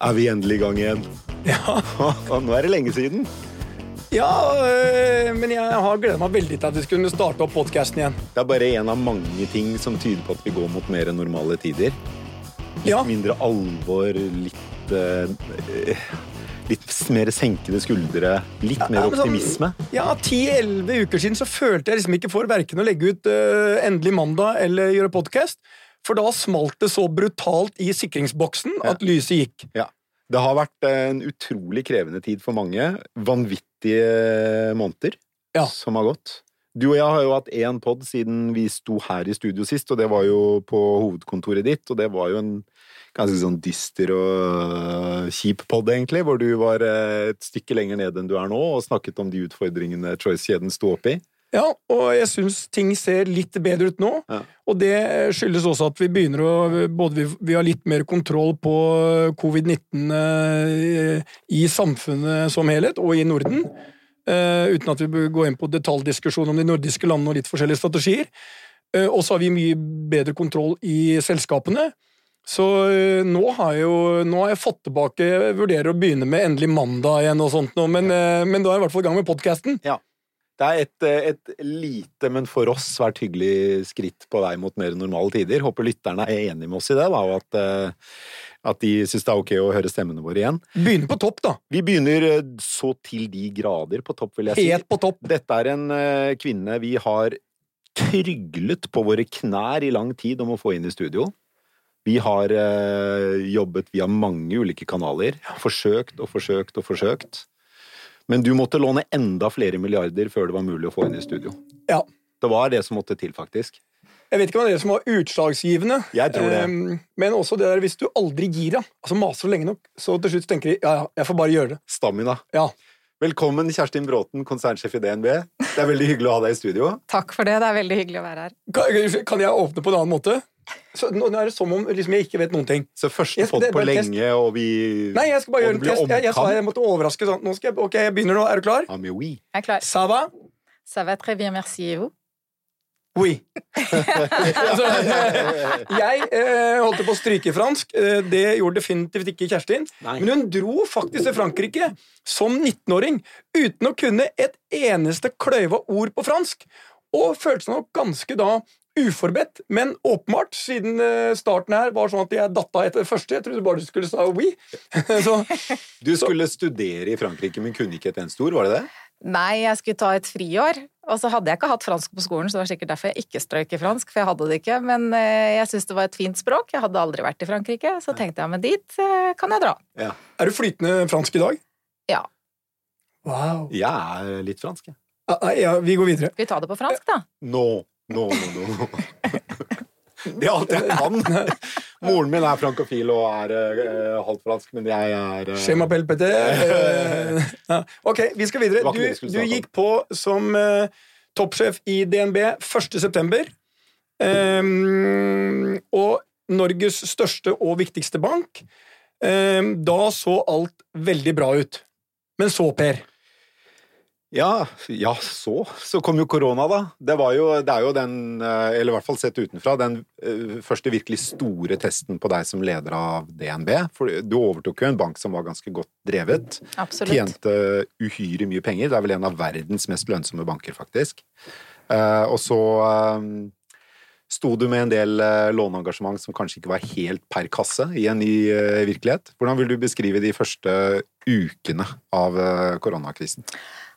er vi endelig i gang igjen. Ja, nå er det lenge siden. ja øh, men jeg har gleda meg veldig til at vi skulle starte opp podkasten igjen. Det er bare en av mange ting som tyder på at vi går mot mer normale tider. Litt Ja. mindre alvor, litt uh, Litt mer senkede skuldre, litt mer Ja, men sånn- optimisme. Ja, 10-11 uker siden så følte jeg liksom ikke for verken å legge ut uh, endelig mandag eller gjøre podkast, for da smalt det så brutalt i sikringsboksen Ja. at lyset gikk. Ja. Det har vært eh, en utrolig krevende tid for mange. Vanvittige måneder Ja. som har gått. Du og jeg har jo hatt én pod siden vi sto her i studio sist, og det var jo på hovedkontoret ditt, og det var jo en ganske sånn dyster og øh, kjip pod, egentlig, hvor du var eh, et stykke lenger ned enn du er nå, og snakket om de utfordringene Choice-kjeden sto oppi. Ja, og jeg syns ting ser litt bedre ut nå. Ja. Og det skyldes også at vi begynner å Både vi, vi har litt mer kontroll på covid-19 eh, i samfunnet som helhet, og i Norden. eh, uten at vi bør gå inn på detaljdiskusjon om de nordiske landene og litt forskjellige strategier. Eh, og så har vi mye bedre kontroll i selskapene. Så eh, nå har, jeg jo, nå har jeg fått tilbake Jeg vurderer å begynne med endelig mandag igjen, og sånt nå, men, eh, men da er jeg i hvert fall i gang med podkasten. Det er et, eh, et lite, men for oss svært hyggelig skritt på vei mot mer normale tider. Håper lytterne er enige med oss i det, da, og at, eh, at de syns det er ok å høre stemmene våre igjen. Begynn på topp, da. Vi begynner eh, så til de grader på topp, vil jeg si. Helt på topp. Dette er en kvinne vi har tryglet på våre knær i lang tid om å få inn i studio. Vi har jobbet via mange ulike kanaler, forsøkt og forsøkt og forsøkt. Men du måtte låne enda flere milliarder før det var mulig å få inn i studio. Ja. Det var det som måtte til, faktisk. Jeg vet ikke om det er det som var utslagsgivende, Jeg tror det. Ehm, men også det der hvis du aldri gir deg, altså maser lenge nok, så til slutt tenker de ja, ja, jeg får bare gjøre det. Stamina. Ja. Velkommen, Kjerstin Bråten, konsernsjef i DNB. Det er veldig hyggelig å ha deg i studio. Takk for det. Det er veldig hyggelig å være her. Kan, kan jeg åpne på en annen måte? Så, nå er det som om liksom, jeg ikke vet noen ting. Så første er på lenge, test. og vi Nei, jeg skal bare gjøre en test. Jeg, jeg jeg, jeg måtte overraske sånn. Nå skal jeg, ok, jeg begynner nå. Er du klar? Ja, mais oui. Jeg er klar. Ça va? Ça va très bien, merci et vous. Oui. altså, jeg eh, holdt på å stryke fransk. Eh, det gjorde definitivt ikke Kjerstin. Nei. Men hun dro faktisk til Frankrike som 19-åring uten å kunne et eneste kløyva ord på fransk. Og følte seg nok ganske da uforberedt, men åpenbart, siden eh, starten her var sånn at jeg datta etter det første. Jeg trodde bare du skulle sa oui. Så, Du skulle studere i Frankrike, men kunne ikke et eneste ord, var det det? Nei, jeg skulle ta et friår, og så hadde jeg ikke hatt fransk på skolen, så det var sikkert derfor jeg ikke strøyk i fransk, for jeg hadde det ikke. Men eh, jeg syntes det var et fint språk. Jeg hadde aldri vært i Frankrike, så tenkte jeg men dit eh, kan jeg dra. Ja. er du flytende fransk i dag? Ja. Wow. Jeg er litt fransk, jeg. Ja, ja, vi går videre. Skal vi ta det på fransk, da? Nå, nå, no, no. Det er alt jeg kan. Moren min er frankofil og er uh, halvt fransk, men jeg er uh, Je m'appelle Petter. Eh, ja. Ok, vi skal videre. Du, du gikk på som uh, toppsjef i DNB 1. september. Ehm, og Norges største og viktigste bank. Um, da så alt veldig bra ut. Men så, Per Ja, ja, så. Så kom jo korona, da. Det, var jo, det er jo den, eh, eller i hvert fall sett utenfra, den eh, første virkelig store testen på deg som leder av DNB. For du overtok jo en bank som var ganske godt drevet. Absolutt. Tjente uhyre mye penger. Det er vel en av verdens mest lønnsomme banker, faktisk. Eh, og så sto du med en del låneengasjement som kanskje ikke var helt per kasse i en ny virkelighet. Hvordan vil du beskrive de første ukene av koronakrisen?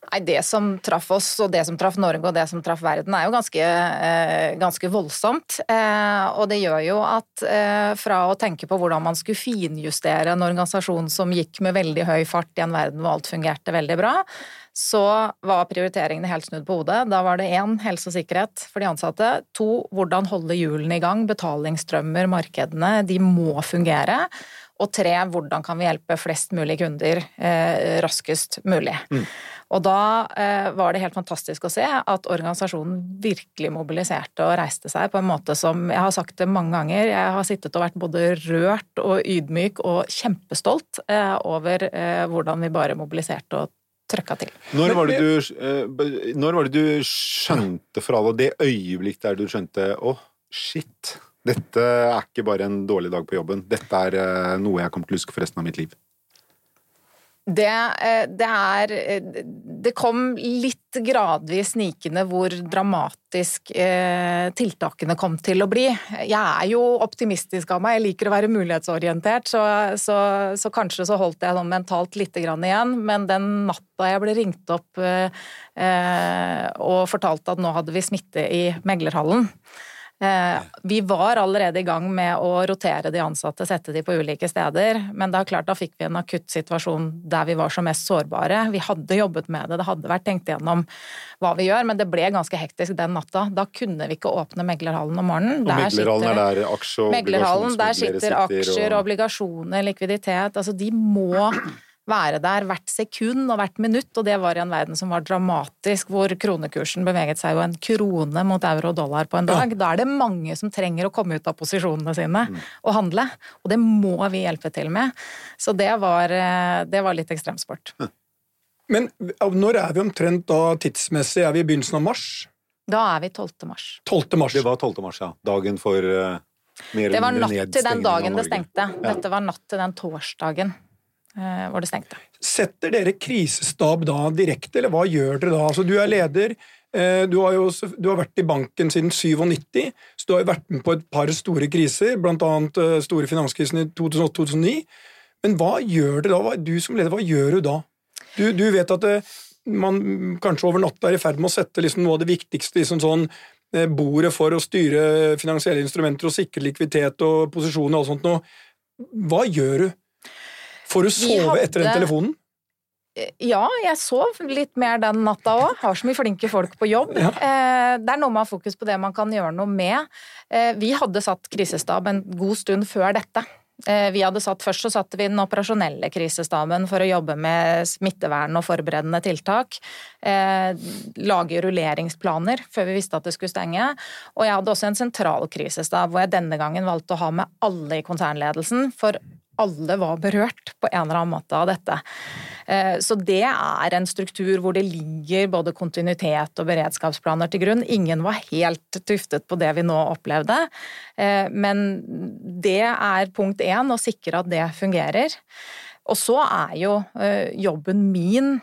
Nei, Det som traff oss, og det som traff Norge og det som traff verden, er jo ganske, eh, ganske voldsomt. Eh, og det gjør jo at eh, fra å tenke på hvordan man skulle finjustere en organisasjon som gikk med veldig høy fart i en verden hvor alt fungerte veldig bra, så var prioriteringene helt snudd på hodet. Da var det én helse og sikkerhet for de ansatte. To hvordan holde hjulene i gang. Betalingsstrømmer, markedene, de må fungere. Og tre, hvordan kan vi hjelpe flest mulig kunder eh, raskest mulig. Og da eh, var det helt fantastisk å se at organisasjonen virkelig mobiliserte og reiste seg på en måte som Jeg har sagt det mange ganger, jeg har sittet og vært både rørt og ydmyk og kjempestolt eh, over eh, hvordan vi bare mobiliserte og trøkka til. Når var, det du, eh, når var det du skjønte for alle det øyeblikk der du skjønte Å, shit. Dette er ikke bare en dårlig dag på jobben. Dette er eh, noe jeg kommer til å huske for resten av mitt liv. Det, eh, det, er eh, Det kom litt gradvis snikende hvor dramatisk tiltakene kom til å bli. Jeg er jo optimistisk av meg, jeg liker å være mulighetsorientert, så, så, så kanskje så holdt jeg sånn mentalt lite grann igjen. Men den natta jeg ble ringt opp og fortalte at nå hadde vi smitte i meglerhallen, vi var allerede i gang med å rotere de ansatte, sette de på ulike steder, men det er klart da fikk vi en akutt situasjon der vi var som mest sårbare. Vi hadde jobbet med det, det hadde vært tenkt gjennom hva vi gjør, men det ble ganske hektisk den natta. Da kunne vi ikke åpne meglerhallen om morgenen. Og meglerhallen er der aksje- og obligasjonsmeglere sitter? Der sitter aksjer, og... obligasjoner, likviditet. Altså de må være der hvert sekund og hvert minutt, og det var i en verden som var dramatisk, hvor kronekursen beveget seg jo en krone mot euro og dollar på en dag. Da er det mange som trenger å komme ut av posisjonene sine mm. og handle, og det må vi hjelpe til med. Så det var, eh, det var litt ekstremsport. Men når er vi omtrent da tidsmessig? Er vi i begynnelsen av mars? Da er vi 12. mars. 12. mars. Det var 12. mars, ja. Dagen for uh, mer Det var natt til den dagen det stengte. Dette var natt til den torsdagen. Eh, var det stengte. Setter dere krisestab da direkte, eller hva gjør dere da? Altså, du er leder, eh, du har jo du har vært i banken siden 97, så du har jo vært med på et par store kriser, bl.a. Eh, store finanskrisen i 2008-2009. Men hva gjør dere da? Du som leder, hva gjør du da? Du, du vet at man kanskje over natta er i ferd med å sette liksom noe av det viktigste liksom sånn, bordet for å styre finansielle instrumenter og sikre likviditet og posisjoner og alt sånt noe. Hva gjør du? Får du sove hadde... etter den telefonen? Ja, jeg sov litt mer den natta òg. Har så mye flinke folk på jobb. Ja. Eh, det er noe med å ha fokus på det man kan gjøre noe med. Eh, vi hadde satt krisestab en god stund før dette. Eh, vi hadde satt, Først så satte vi den operasjonelle krisestaben for å jobbe med smittevern og forberedende tiltak. Lage rulleringsplaner før vi visste at det skulle stenge. Og jeg hadde også en sentral krisestab hvor jeg denne gangen valgte å ha med alle i konsernledelsen. For alle var berørt på en eller annen måte av dette. Eh, så det er en struktur hvor det ligger både kontinuitet og beredskapsplaner til grunn. Ingen var helt tuftet på det vi nå opplevde, eh, men det er punkt én å sikre at det fungerer. Og så er jo eh, jobben min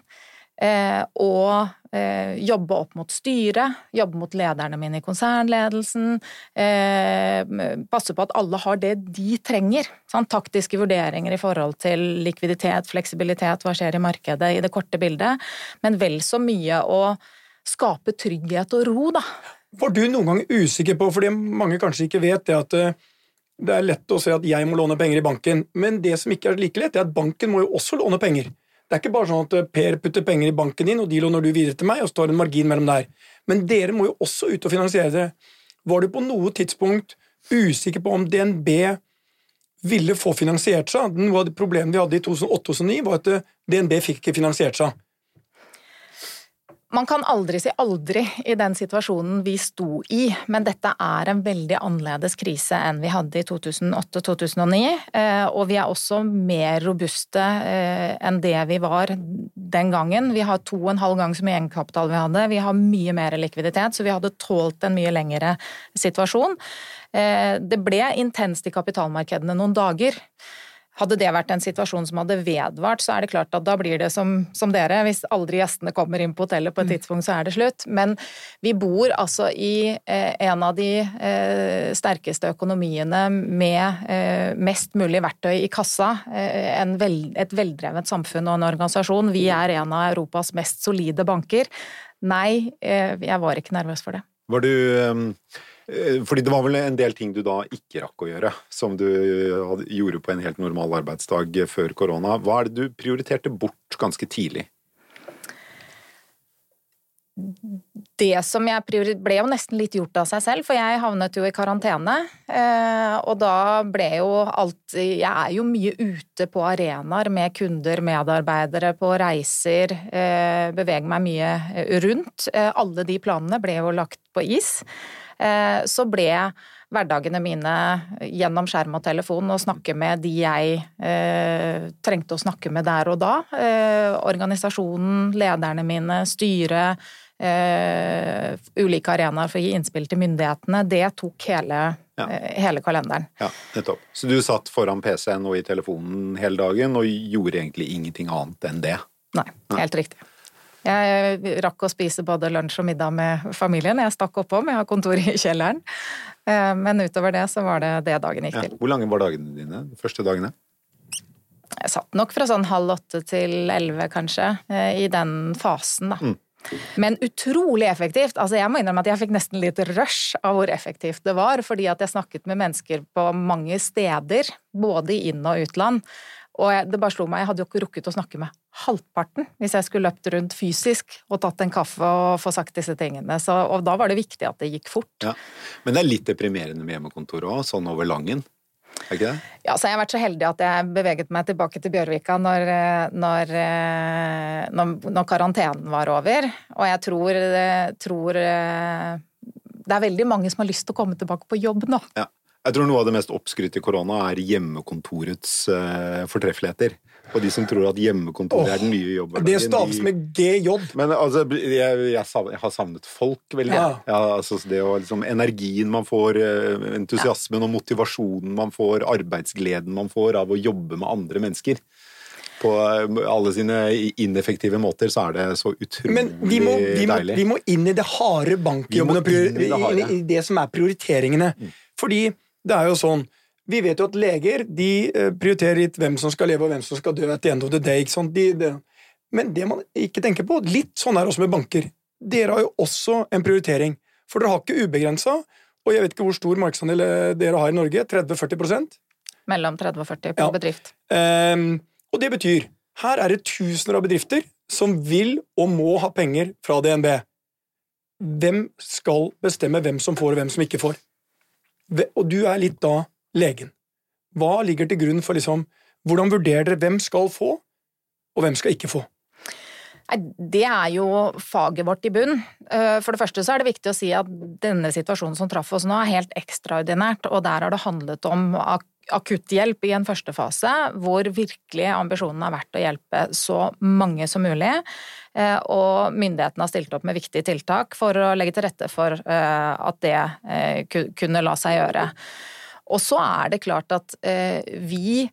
å Eh, jobbe opp mot styret, jobbe mot lederne mine i konsernledelsen. Eh, passe på at alle har det de trenger. Sånn, taktiske vurderinger i forhold til likviditet, fleksibilitet, hva skjer i markedet i det korte bildet. Men vel så mye å skape trygghet og ro, da. Var du noen gang usikker på, fordi mange kanskje ikke vet det, at eh, det er lett å se at jeg må låne penger i banken, men det som ikke er like lett, er at banken må jo også låne penger. Det er ikke bare sånn at eh, Per putter penger i banken din, og de låner du videre til meg, og står en margin mellom der. Men dere må jo også ut og finansiere det. Var du på noe tidspunkt usikker på om DNB ville få finansiert seg? Noe av problemet vi hadde i 2008-2009, var at eh, DNB fikk ikke finansiert seg. Man kan aldri si aldri i den situasjonen vi sto i, men dette er en veldig annerledes krise enn vi hadde i 2008-2009. Eh, og vi er også mer robuste eh, enn det vi var den gangen. Vi har to og en halv gang så mye egenkapital vi hadde, vi har mye mer likviditet, så vi hadde tålt en mye lengre situasjon. Eh, det ble intenst i kapitalmarkedene noen dager. Hadde det vært en situasjon som hadde vedvart, så er det klart at da blir det som, som dere. Hvis aldri gjestene kommer inn på hotellet på et mm. tidspunkt, så er det slutt. Men vi bor altså i eh, en av de eh, sterkeste økonomiene med eh, mest mulig verktøy i kassa. Eh, vel, et veldrevet samfunn og en organisasjon. Vi er en av Europas mest solide banker. Nei, eh, jeg var ikke nervøs for det. Var du um Eh, fordi det var vel en del ting du da ikke rakk å gjøre, som du gjorde på en helt normal arbeidsdag før korona. Hva er det du prioriterte bort ganske tidlig? Det som jeg prioriterte ble jo nesten litt gjort av seg selv, for jeg havnet jo i karantene. Eh, og da ble jo alt Jeg er jo mye ute på arenaer med kunder, medarbeidere, på reiser. Eh, beveger meg mye rundt. Alle de planene ble jo lagt på is. Eh, så ble hverdagene mine gjennom skjerm og telefon å snakke med de jeg eh, trengte å snakke med der og da. Eh, organisasjonen, lederne mine, styret, eh, ulike arenaer for å gi innspill til myndighetene, det tok hele, Ja. eh, hele kalenderen. Ja, nettopp. Så du satt foran PC-en og i telefonen hele dagen og gjorde egentlig ingenting annet enn det? Nei, helt riktig. Jeg rakk å spise både lunsj og middag med familien. Jeg stakk oppom, jeg har kontor i kjelleren. Eh, Men utover det så var det det dagen gikk Ja. til. Hvor lange var dagene dine de første dagene? Jeg satt nok fra sånn halv åtte til elleve, kanskje, i den fasen, da. Men utrolig effektivt. Altså, jeg må innrømme at jeg fikk nesten litt rush av hvor effektivt det var, fordi at jeg snakket med mennesker på mange steder, både i inn- og utland. Og det bare slo meg, jeg hadde jo ikke rukket å snakke med halvparten hvis jeg skulle løpt rundt fysisk og tatt en kaffe og få sagt disse tingene. Så, og da var det viktig at det gikk fort. Ja. Men det er litt deprimerende med hjemmekontoret òg, sånn over langen? Er ikke det? Ja, så jeg har vært så heldig at jeg beveget meg tilbake til Bjørvika når, når, eh, når, når karantenen var over. Og jeg tror, eh, tror eh, Det er veldig mange som har lyst til å komme tilbake på jobb nå. Ja. Jeg tror noe av det mest oppskrytte i korona er hjemmekontorets fortreffeligheter. Og de som tror at hjemmekontoret er den nye jobben. Det staves med GJ. Men altså, jeg, jeg, jeg har savnet folk veldig. Ja. Ja, altså det å, liksom, energien man får, eh, entusiasmen og motivasjonen man får, arbeidsgleden man får av å jobbe med andre mennesker. På eh, alle sine ineffektive måter så er det så utrolig Men vi må, vi, må, deilig. vi må inn i det harde bankjobben og i i det som er prioriteringene. Fordi det er jo sånn Vi vet jo at leger de eh, prioriterer litt hvem som skal leve og hvem som skal dø at the end of the day. Ikke sant? De, det. Men det man ikke tenker på, litt sånn er det også med banker. Dere har jo også en prioritering. For dere har ikke ubegrensa, og jeg vet ikke hvor stor markedsandel eh, dere har i Norge. 30-40% Mellom 30 og 40 på Ja. bedrift. Um, og det betyr her er det tusener av bedrifter som vil og må ha penger fra DNB. Hvem skal bestemme hvem som får og hvem som ikke får? Og du er litt da legen. Hva ligger til grunn for liksom Hvordan vurderer dere hvem skal få, og hvem skal ikke få? Det er jo faget vårt i bunn. Eh, For det første så er det viktig å si at denne situasjonen som traff oss nå, er helt ekstraordinært, og der har det handlet om ak akutthjelp i en første fase, hvor virkelig ambisjonen har vært å hjelpe så mange som mulig. eh, Og myndighetene har stilt opp med viktige tiltak for å legge til rette for eh, at det kunne la seg gjøre. Og så er det klart at eh, vi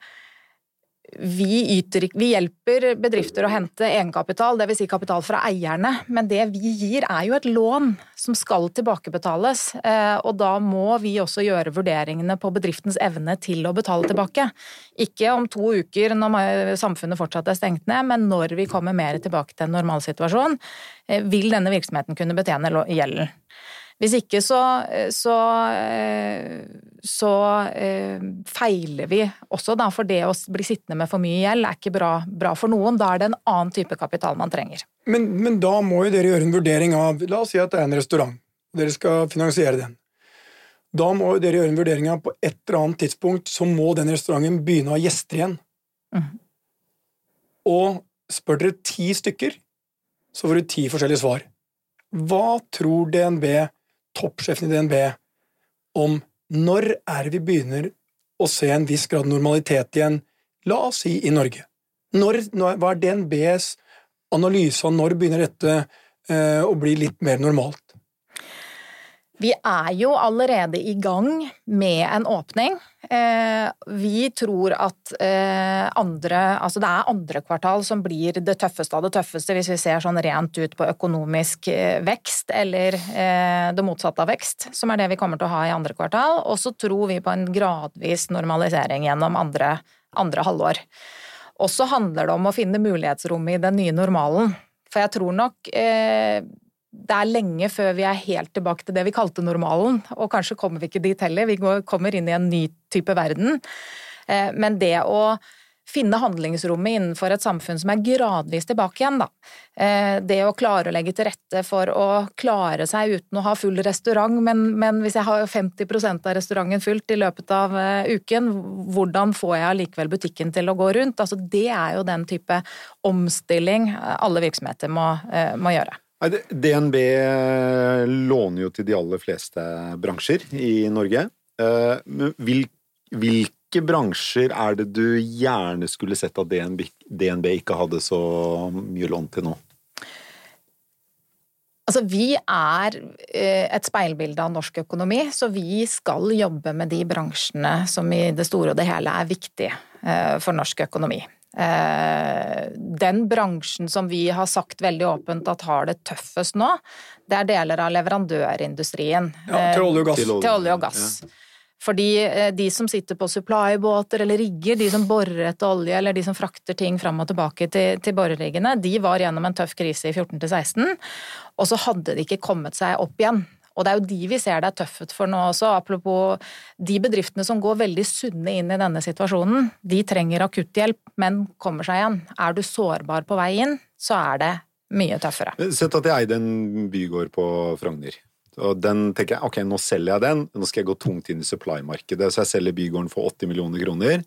vi, yter, vi hjelper bedrifter å hente egenkapital, dvs. Si kapital fra eierne, men det vi gir er jo et lån som skal tilbakebetales. eh, Og da må vi også gjøre vurderingene på bedriftens evne til å betale tilbake. Ikke om to uker når samfunnet fortsatt er stengt ned, men når vi kommer mer tilbake til en normalsituasjon, eh, vil denne virksomheten kunne betjene gjelden. Hvis ikke så, så, eh, så eh, feiler vi også, da, for det å bli sittende med for mye gjeld er ikke bra, bra for noen. Da er det en annen type kapital man trenger. Men, men da må jo dere gjøre en vurdering av La oss si at det er en restaurant. og Dere skal finansiere den. Da må jo dere gjøre en vurdering av på et eller annet tidspunkt så må den restauranten begynne å ha gjester igjen. Mm. Og spør dere ti stykker, så får du ti forskjellige svar. Hva tror DNB, toppsjefen i DNB, om når er vi begynner å se en viss grad normalitet igjen, la oss si i Norge? Når, hva er DNBs analyse av når begynner dette eh, å bli litt mer normalt? Vi er jo allerede i gang med en åpning. Eh, Vi tror at eh, andre Altså det er andre kvartal som blir det tøffeste av det tøffeste, hvis vi ser sånn rent ut på økonomisk eh, vekst, eller det motsatte av vekst, som er det vi kommer til å ha i andre kvartal. Og så tror vi på en gradvis normalisering gjennom andre, andre halvår. Og så handler det om å finne mulighetsrommet i den nye normalen. For jeg tror nok det er lenge før vi er helt tilbake til det vi kalte normalen, og kanskje kommer vi ikke dit heller. Vi kommer inn i en ny type verden. Eh, men det å finne handlingsrommet innenfor et samfunn som er gradvis tilbake igjen, da. Eh, det å klare å legge til rette for å klare seg uten å ha full restaurant, men, men hvis jeg har 50% av restauranten fullt i løpet av eh, uken, hvordan får jeg allikevel butikken til å gå rundt? Altså, det er jo den type omstilling alle virksomheter må, må gjøre. DNB låner jo til de aller fleste bransjer i Norge. Eh, Hvilke bransjer er det du gjerne skulle sett at DNB, ikke hadde så mye lån til nå? Altså, Vi er eh, et speilbilde av norsk økonomi, så vi skal jobbe med de bransjene som i det store og det hele er viktige eh, for norsk økonomi. Eh, den bransjen som vi har sagt veldig åpent at har det tøffest nå, det er deler av leverandørindustrien. Ja, til olje og gass. Til olje og gass. Fordi de som sitter på supply-båter eller rigger, de som borer etter olje eller de som frakter ting fram og tilbake til, til boreriggene, de var gjennom en tøff krise i 14 16, og så hadde de ikke kommet seg opp igjen. Og det er jo de vi ser det er tøffet for nå også. Apropos de bedriftene som går veldig sunne inn i denne situasjonen. De trenger akutthjelp, men kommer seg igjen. Er du sårbar på vei inn, så er det mye tøffere. Sett at jeg eide en bygård på Frogner. Og den tenker jeg, ok, nå selger jeg den, nå skal jeg gå tungt inn i supply-markedet. Så jeg selger bygården for 80 millioner kroner.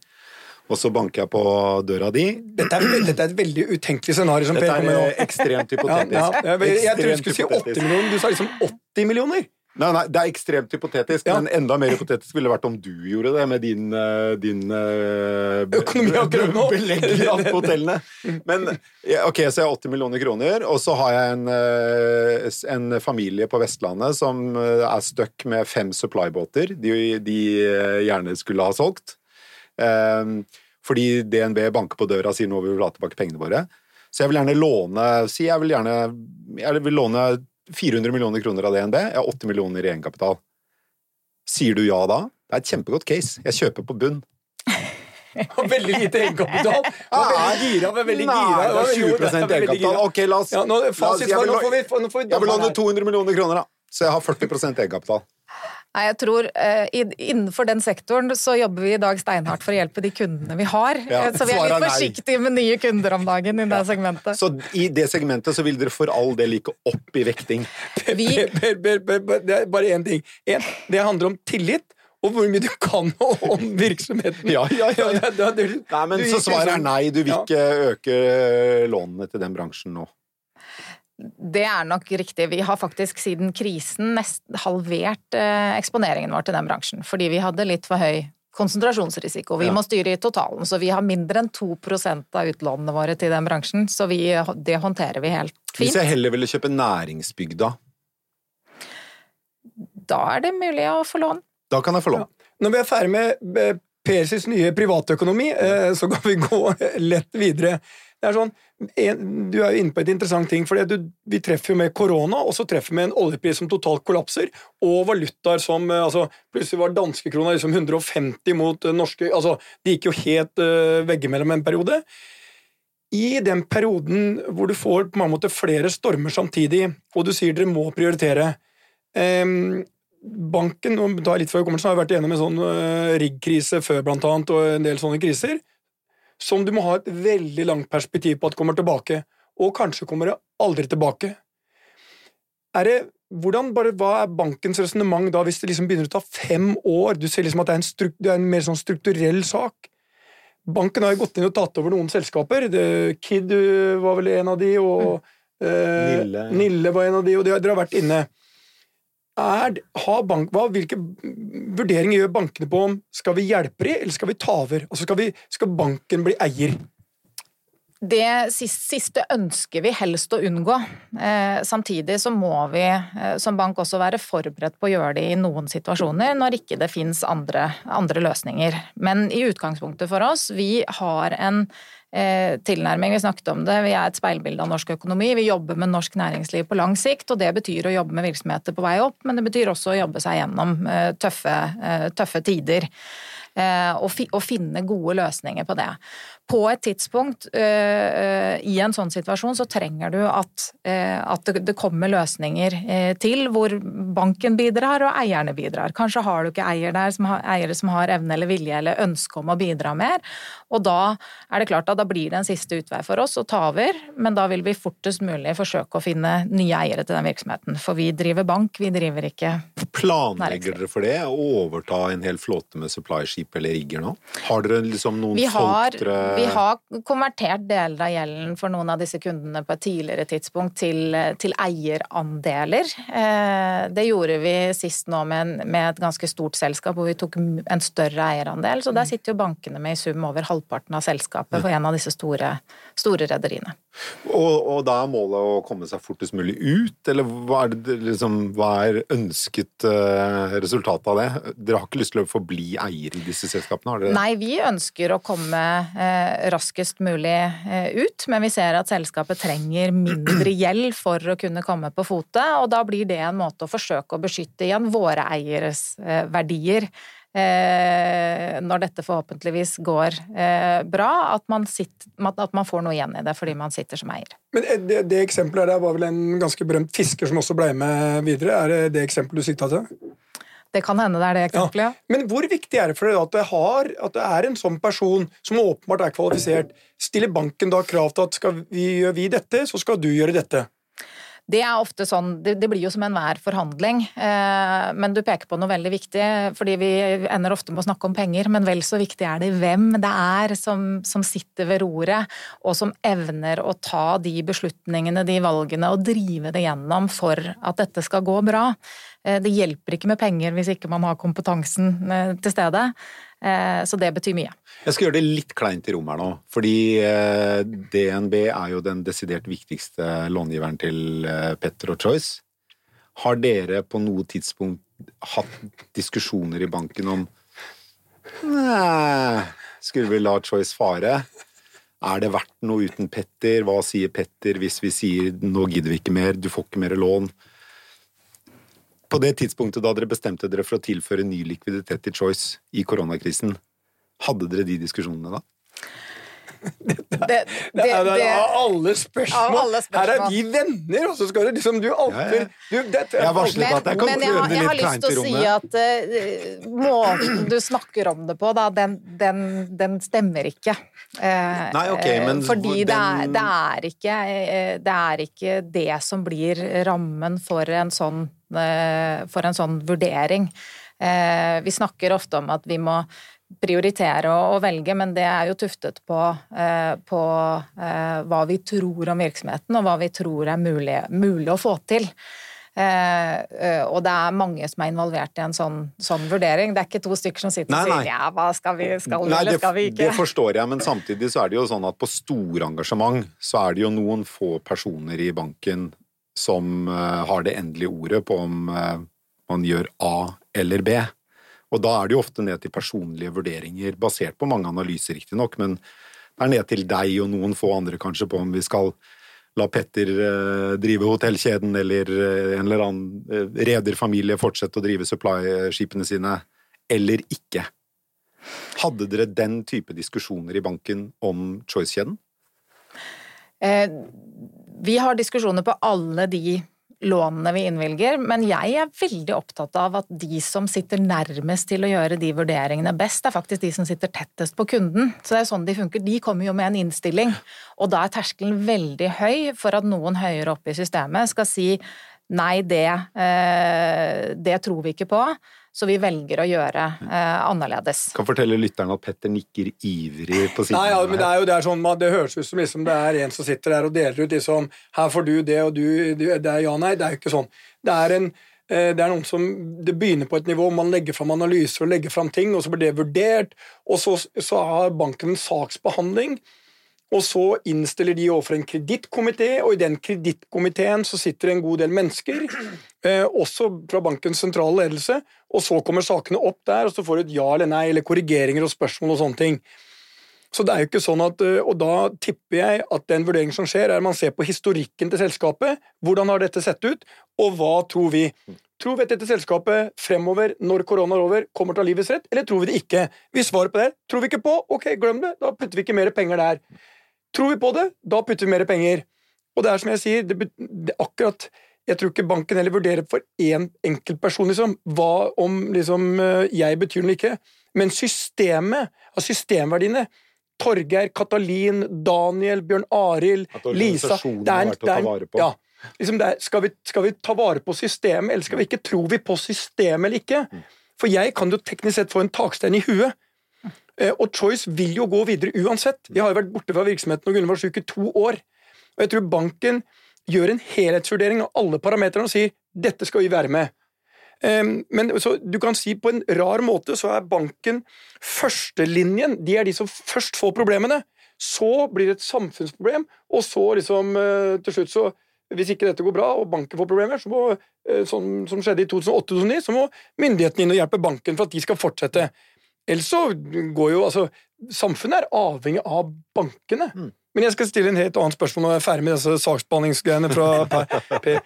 Og så banker jeg på døra di. Dette er, dette er et veldig utenkelig scenario. som Dette er med eh, ekstremt hypotetisk. Ja, ja, jeg, jeg, jeg tror du skulle si 80 millioner, du sa liksom 80 millioner! Nei, nei, det er ekstremt hypotetisk, Ja. men enda mer hypotetisk ville det vært om du gjorde det med din, eh, din eh, Økonomi akkurat nå. belegg på hotellene. Men ok, så jeg har 80 millioner kroner, og så har jeg en, en familie på Vestlandet som er stuck med fem supply-båter de, de gjerne skulle ha solgt. Eh, fordi DNB banker på døra og sier nå vil vi ha tilbake pengene våre. Så jeg vil gjerne låne Si jeg vil gjerne jeg vil låne 400 millioner kroner av DNB. Jeg har 80 millioner i egenkapital. Sier du ja da? Det er et kjempegodt case. Jeg kjøper på bunn. Og veldig lite egenkapital. Var veldig gira. Var veldig Nei, gira. det var er 20 var veldig egenkapital. Ok, la oss Ja, nå, fasit var, nå får vi, nå får vi Jeg vil låne 200 millioner kroner, da. Så jeg har 40% egenkapital. Nei, jeg tror eh, Innenfor den sektoren så jobber vi i dag steinhardt for å hjelpe de kundene vi har. Ja, Eh, så vi er litt forsiktige med nye kunder om dagen i det segmentet. Så i det segmentet så vil dere for all del ikke opp i vekting. Vi, det er bare én ting. En, det handler om tillit. Og hvor mye du kan om virksomheten. Ja, ja, ja, Nei, men Så svaret er liksom- nei, du vil ikke øke lånene til den bransjen nå. Det er nok riktig. Vi har faktisk siden krisen nest halvert eh, eksponeringen vår til den bransjen. Fordi vi hadde litt for høy konsentrasjonsrisiko. Vi Ja. må styre i totalen, så vi har mindre enn 2% av utlånene våre til den bransjen. Så vi, det håndterer vi helt fint. Hvis jeg heller ville kjøpe næringsbygda, Da er det mulig å få lån. da kan jeg få lån. Når vi er ferdig med eh, Persis nye privatøkonomi, eh, så kan vi gå lett videre. Det er sånn, en, Du er jo inne på et interessant ting, for vi treffer jo med korona, og så treffer vi en oljepris som totalt kollapser, og valutaer som eh, altså, Plutselig var danskekrona liksom 150 mot eh, norske altså, Det gikk jo helt uh, veggimellom en periode. I den perioden hvor du får på mange måter flere stormer samtidig, og du sier dere må prioritere um, Banken nå tar jeg litt før jeg kommer, så har jeg vært igjennom en sånn uh, riggkrise før, blant annet, og en del sånne kriser, som du må ha et veldig langt perspektiv på at kommer tilbake, og kanskje kommer det aldri tilbake. Er det, hvordan, bare, hva er bankens resonnement da, hvis det liksom begynner å ta fem år? Du ser liksom at det er en, struk, det er en mer sånn strukturell sak. Banken har jo gått inn og tatt over noen selskaper. Det, Kid uh, var vel en av de, og eh, Nille. Nille var en av de, og de, dere har vært inne. Er, bank, hva, hvilke vurderinger gjør bankene på om skal vi hjelpe dem, eller skal vi ta over? Altså skal, vi, skal banken bli eier? Det siste, ønsker vi helst å unngå. Eh, samtidig så må vi eh, som bank også være forberedt på å gjøre det i noen situasjoner når ikke det fins andre, andre løsninger. Men i utgangspunktet for oss, vi har en tilnærming, vi snakket om det, vi er et speilbilde av norsk økonomi. Vi jobber med norsk næringsliv på lang sikt, og det betyr å jobbe med virksomheter på vei opp, men det betyr også å jobbe seg gjennom eh, tøffe, eh, tøffe tider. Eh, og finne gode løsninger på det. På et tidspunkt eh, i en sånn situasjon så trenger du at, eh, at det, kommer løsninger til hvor banken bidrar og eierne bidrar. Kanskje har du ikke eier der som har, eiere som har evne eller vilje eller ønske om å bidra mer. Og da er det klart at da blir det en siste utvei for oss å ta over, men da vil vi fortest mulig forsøke å finne nye eiere til den virksomheten. For vi driver bank, vi driver ikke Planlegger dere for det? Å overta en hel flåte med supply-skip skip eller rigger nå? Har dere liksom noen vi har, folk dere Vi har konvertert deler av gjelden for noen av disse kundene på et tidligere tidspunkt til, til eierandeler. Eh, det gjorde vi sist nå med, en, med, et ganske stort selskap hvor vi tok en større eierandel. Så der mm. sitter jo bankene med i sum over halvparten av selskapet for en av disse store, store rederiene. Og, og, da er målet å komme seg fortest mulig ut, eller hva er, det, liksom, hva er ønsket uh, resultat av det? Dere har ikke lyst til å forbli eier i disse selskapene? Har dere? Nei, vi ønsker å komme uh, raskest mulig uh, ut, men vi ser at selskapet trenger mindre gjeld for å kunne komme på fote, og da blir det en måte å forsøke å beskytte igjen våre eieres verdier Eh, når dette forhåpentligvis går eh, bra, at man, sitter, at man, får noe igjen i det fordi man sitter som eier. Men eh, Det, det eksempelet der var vel en ganske berømt fisker som også ble med videre? Er det det eksempelet du sikta til? Det kan hende det er det eksempelet, ja. ja. Men hvor viktig er det for dere at det, har, at det er en sånn person som åpenbart er kvalifisert? Stiller banken da krav til at skal vi gjøre vi dette, så skal du gjøre dette? Det er ofte sånn, det, blir jo som enhver forhandling, eh, men du peker på noe veldig viktig. fordi Vi ender ofte med å snakke om penger, men vel så viktig er det hvem det er som, som sitter ved roret, og som evner å ta de beslutningene, de valgene, og drive det gjennom for at dette skal gå bra. Eh, det hjelper ikke med penger hvis ikke man har kompetansen eh, til stede. Eh, så det betyr mye. Jeg skal gjøre det litt kleint i rom her nå. Fordi eh, DNB er jo den desidert viktigste långiveren til eh, Petter og Choice. Har dere på noe tidspunkt hatt diskusjoner i banken om Nei, skulle vi la Choice fare? Er det verdt noe uten Petter? Hva sier Petter hvis vi sier nå gidder vi ikke mer, du får ikke mer lån? På det tidspunktet da dere bestemte dere for å tilføre ny likviditet til Choice i koronakrisen, hadde dere de diskusjonene da? Det, det, det, det, er alle spørsmål. alle spørsmål. Her er vi venner, og så skal du liksom Du alltid ja, ja. Jeg varslet at jeg kom til å gjøre det litt kleint i rommet. Jeg har lyst til å si at uh, måten du snakker om det på, da, den, den, den stemmer ikke. Uh, Nei, ok, men Fordi den... det, er, det, er ikke, det er ikke det som blir rammen for en sånn Eh, for en sånn vurdering. Eh, vi snakker ofte om at vi må prioritere og velge, men det er jo tuftet på, eh, på hva vi tror om virksomheten, og hva vi tror er mulig, mulig å få til. og det er mange som er involvert i en sånn, sånn vurdering. Det er ikke to stykker som sitter nei, og sier nei. ja, hva skal vi, skal vi nei, eller skal vi ikke? Det forstår jeg, men samtidig så er det jo sånn at på store engasjement så er det jo noen få personer i banken som uh, har det endelige ordet på om uh, man gjør A eller B. Og da er det jo ofte ned til personlige vurderinger, basert på mange analyser, riktignok, men det er ned til deg og noen få andre kanskje på om vi skal la Petter eh, drive hotellkjeden eller en eller annen rederfamilie fortsette å drive supply-skipene sine, eller ikke. Hadde dere den type diskusjoner i banken om Choice-kjeden? Eh, vi har diskusjoner på alle de lånene vi innvilger, men jeg er veldig opptatt av at de som sitter nærmest til å gjøre de vurderingene best, er faktisk de som sitter tettest på kunden. Så det er sånn de funker. De kommer jo med en innstilling, og da er terskelen veldig høy for at noen høyere oppe i systemet skal si nei, det, eh, det tror vi ikke på. Så vi velger å gjøre eh, annerledes. Kan fortelle lytterne at Petter nikker ivrig på siden. Nei, ja, men det, er jo, det, er sånn, det høres ut som liksom, det er en som sitter der og deler ut liksom Her får du det, og du, du Det er ja, nei. Det er jo ikke sånn. Det er en eh, det er noen som, det begynner på et nivå, man legger fram analyser og legger fram ting, og så blir det vurdert, og så, så har banken en saksbehandling og så innstiller de overfor en kredittkomité, og i den kredittkomiteen så sitter en god del mennesker, eh, også fra bankens sentrale ledelse, og så kommer sakene opp der, og så får du et ja eller nei, eller korrigeringer og spørsmål og sånne ting. Så det er jo ikke sånn at, eh, Og da tipper jeg at den vurderingen som skjer, er at man ser på historikken til selskapet. Hvordan har dette sett ut, og hva tror vi? Tror vi at dette selskapet fremover, når korona er over, kommer til å ha livets rett, eller tror vi det ikke? Hvis svaret på det tror vi ikke på, ok, glem det, da putter vi ikke mer penger der. Tror vi på det, da putter vi mer penger. Og det er som jeg sier, det, det akkurat jeg tror ikke banken heller vurderer for én enkelt person liksom, hva om liksom, eh, jeg betyr noe ikke. Men systemet, av systemverdiene Torgeir, Katalin, Daniel, Bjørn Arild, Lisa det er, det er, ja, liksom er, skal, vi, skal, vi, ta vare på systemet, eller skal vi ikke tro vi på systemet eller ikke? Mm. For jeg kan jo teknisk sett få en takstein i huet, og Choice vil jo gå videre uansett. Vi har jo vært borte fra virksomheten og Gunnar var syk i to år. Og jeg tror banken gjør en helhetsvurdering av alle parametrene og sier dette skal vi være med. Men så du kan si på en rar måte så er banken førstelinjen. De er de som først får problemene. Så blir det et samfunnsproblem, og så liksom eh, til slutt så hvis ikke dette går bra og banken får problemer, så må, eh, som, som skjedde i 2008-2009, så må myndighetene inn og hjelpe banken for at de skal fortsette. Ellers så går jo altså Samfunnet er avhengig av bankene. Mm. Men jeg skal stille en helt annet spørsmål når jeg er ferdig med disse saksbehandlingsgreiene fra Per.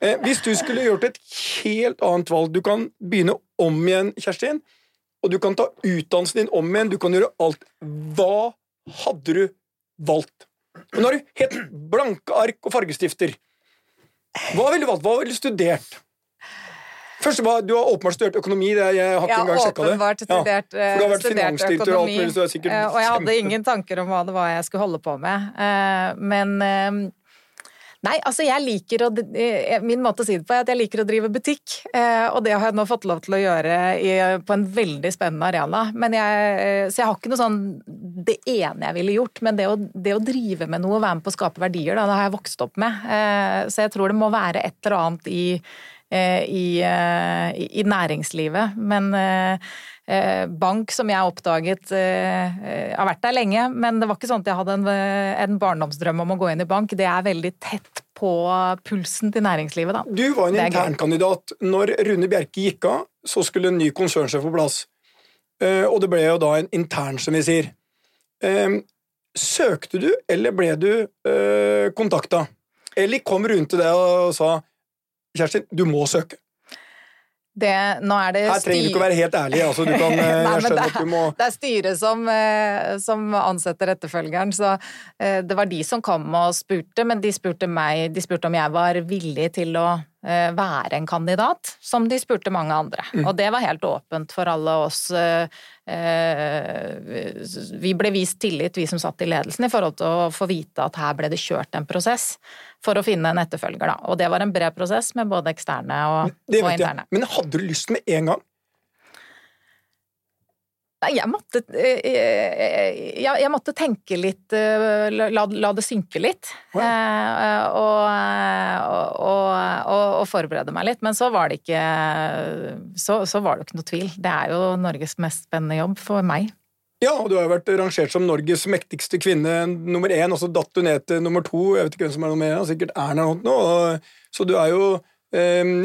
Eh, hvis du skulle gjort et helt annet valg Du kan begynne om igjen, Kjerstin, og du kan ta utdannelsen din om igjen, du kan gjøre alt. Hva hadde du valgt? Og nå har du helt blanke ark og fargestifter. Hva ville du valgt? Hva ville du studert? Først, Du har åpenbart studert økonomi. Det, jeg har ikke ja, engang sjekka det. Studert, ja, for du har vært finansdirektør og alt mulig. Så og jeg hadde ingen tanker om hva det var jeg skulle holde på med. Eh, men eh, Nei, altså jeg liker å eh, Min måte å si det på er at jeg liker å drive butikk. Og det har jeg nå fått lov til å gjøre på en veldig spennende arena. Men jeg, så jeg har ikke noe sånn det ene jeg ville gjort. Men det å, det å drive med noe og være med på å skape verdier, da, det har jeg vokst opp med. Så jeg tror det må være et eller annet i Eh, i, eh, i, næringslivet. Men eh, bank, som jeg oppdaget har vært der lenge, men det var ikke sånn at jeg hadde en, en barndomsdrøm om å gå inn i bank. Det er veldig tett på pulsen til næringslivet, da. Du var en internkandidat. Når Rune Bjerke gikk av, så skulle en ny konsernsjef på plass. Og det ble jo da en intern, som vi sier. Søkte du, eller ble du kontakta? Eller kom Rune til deg og sa Kjerstin, du må søke. Det, Her trenger du ikke å være helt ærlig. Altså, kan, Nei, jeg skjønner det, du må Det er styret som, eh, som, ansetter etterfølgeren, så eh, det var de som kom og spurte, men de spurte meg De spurte om jeg var villig til å Eh, være en kandidat, som de spurte mange andre. Mm. Og det var helt åpent for alle oss. Eh, eh, vi ble vist tillit, vi som satt i ledelsen, i forhold til å få vite at her ble det kjørt en prosess for å finne en etterfølger. Da. Og det var en bred prosess med både eksterne og, og interne. Men hadde du lyst med en gang? Nei, jeg måtte eh, eh, jeg, jeg, måtte tenke litt eh, la, la det synke litt. Wow. Og, og, og, og, forberede meg litt. Men så var det ikke så, så var det ikke noe tvil. Det er jo Norges mest spennende jobb for meg. Ja, og du har jo vært rangert som Norges mektigste kvinne nummer én, og så datt du ned til nummer to. Jeg vet ikke hvem som er nummer én, sikkert Erna nå. Så du er jo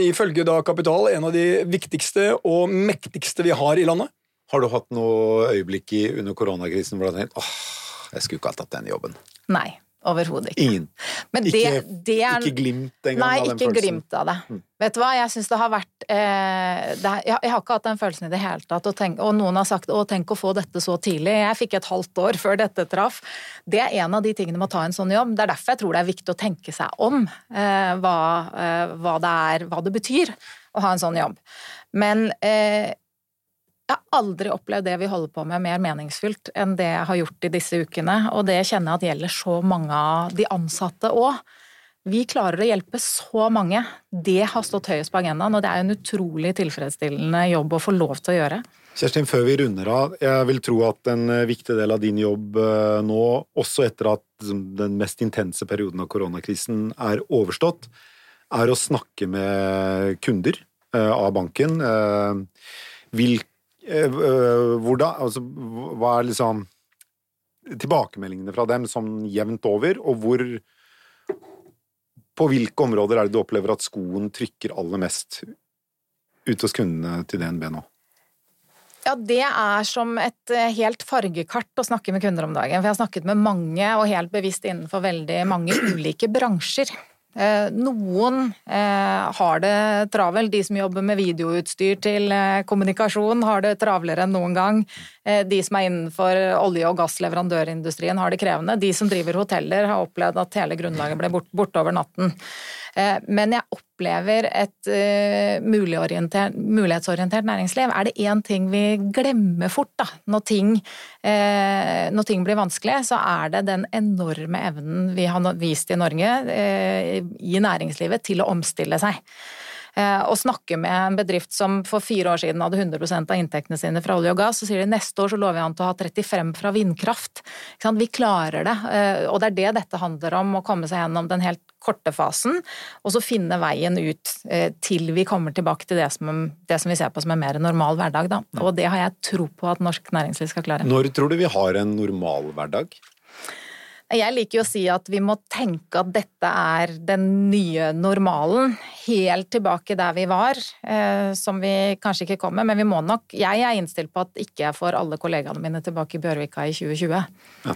ifølge da Kapital en av de viktigste og mektigste vi har i landet. Har du hatt noe øyeblikk i, under koronakrisen hvor du har tenkt åh, jeg skulle ikke ha tatt den jobben? Nei. Overhodet ikke. Ingen. Det, ikke, det er, ikke, glimt engang av den følelsen? Nei, ikke glimt av det. Mm. Vet du hva, jeg syns det har vært eh, det, jeg, jeg, har ikke hatt den følelsen i det hele tatt. Og, tenk, og, noen har sagt 'å, tenk å få dette så tidlig'. Jeg fikk et halvt år før dette traff. Det er en av de tingene med å ta en sånn jobb. Det er derfor jeg tror det er viktig å tenke seg om eh, hva, eh, hva, det er, hva det betyr å ha en sånn jobb. Men eh, jeg har aldri opplevd det vi holder på med mer meningsfylt enn det jeg har gjort i disse ukene, og det kjenner jeg at gjelder så mange av de ansatte òg. Vi klarer å hjelpe så mange. Det har stått høyest på agendaen, og det er en utrolig tilfredsstillende jobb å få lov til å gjøre. Kjerstin, før vi runder av, jeg vil tro at en eh, viktig del av din jobb eh, nå, også etter at den mest intense perioden av koronakrisen er overstått, er å snakke med kunder eh, av banken. Hvilke hvordan Altså, hva er liksom tilbakemeldingene fra dem sånn jevnt over, og hvor På hvilke områder er det du opplever at skoen trykker aller mest ut hos kundene til DNB nå? Ja, Det er som et eh, helt fargekart å snakke med kunder om dagen. For jeg har snakket med mange, og helt bevisst innenfor veldig mange ulike bransjer. Eh, noen eh, har det travelt. De som jobber med videoutstyr til eh, kommunikasjon, har det travlere enn noen gang. De som er innenfor olje- og gassleverandørindustrien, har det krevende. De som driver hoteller, har opplevd at hele grunnlaget ble borte bort over natten. Eh, men jeg opplever et eh, mulighetsorientert næringsliv. Er det én ting vi glemmer fort da, når ting, eh, når ting, blir vanskelig, så er det den enorme evnen vi har vist i Norge i næringslivet til å omstille seg. og snakke med en bedrift som for fire år siden hadde 100% av inntektene sine fra olje og gass, så sier de neste år så lover jeg han til å ha 35 fra vindkraft. Vi klarer det, og det er det dette handler om, å komme seg gjennom den helt korte fasen, og så finne veien ut til vi kommer tilbake til det som, det som vi ser på som en mer normal hverdag. Da. Og det har jeg tro på at norsk næringsliv skal klare. Når tror du vi har en normal hverdag? Jeg liker jo å si at vi må tenke at dette er den nye normalen. Helt tilbake der vi var, eh, som vi kanskje ikke kommer. Men vi må nok Jeg er innstilt på at ikke jeg får alle kollegaene mine tilbake i Bjørvika i 2020. Ja.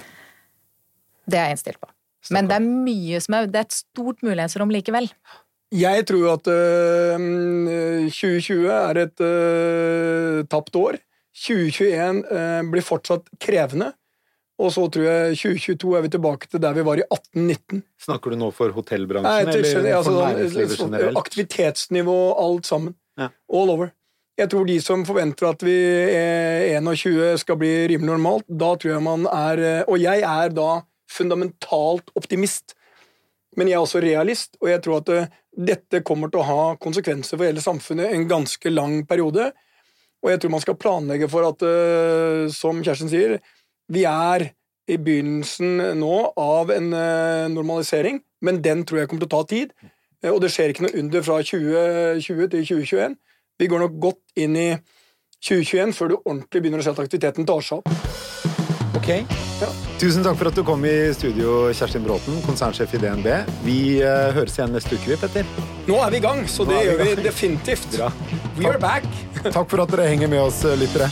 Det er jeg innstilt på. Men det er mye som er Det er et stort mulighetsrom likevel. Jeg tror at øh, 2020 er et øh, tapt år. 2021 øh, blir fortsatt krevende. Og så tror jeg 2022 er vi tilbake til der vi var i 1819. Snakker du nå for hotellbransjen Nei, eller for altså, næringslivet generelt? Aktivitetsnivå, alt sammen. Ja. All over. Jeg tror de som forventer at vi 21 skal bli rimelig normalt, da tror jeg man er Og jeg er da fundamentalt optimist. Men jeg er også realist, og jeg tror at uh, dette kommer til å ha konsekvenser for hele samfunnet en ganske lang periode. Og jeg tror man skal planlegge for at, uh, som Kjersten sier, vi er i begynnelsen nå av en uh, normalisering, men den tror jeg kommer til å ta tid. og det skjer ikke noe under fra 2020 til 2021. Vi går nok godt inn i 2021 før du ordentlig begynner å se at aktiviteten tar seg opp. Ok. Ja. Tusen takk for at du kom i studio, Kjerstin Bråten, konsernsjef i DNB. Vi uh, høres igjen neste uke, vi, Petter. Nå er vi i gang, så det gjør vi definitivt. Bra. We are back. takk for at dere henger med oss, lyttere.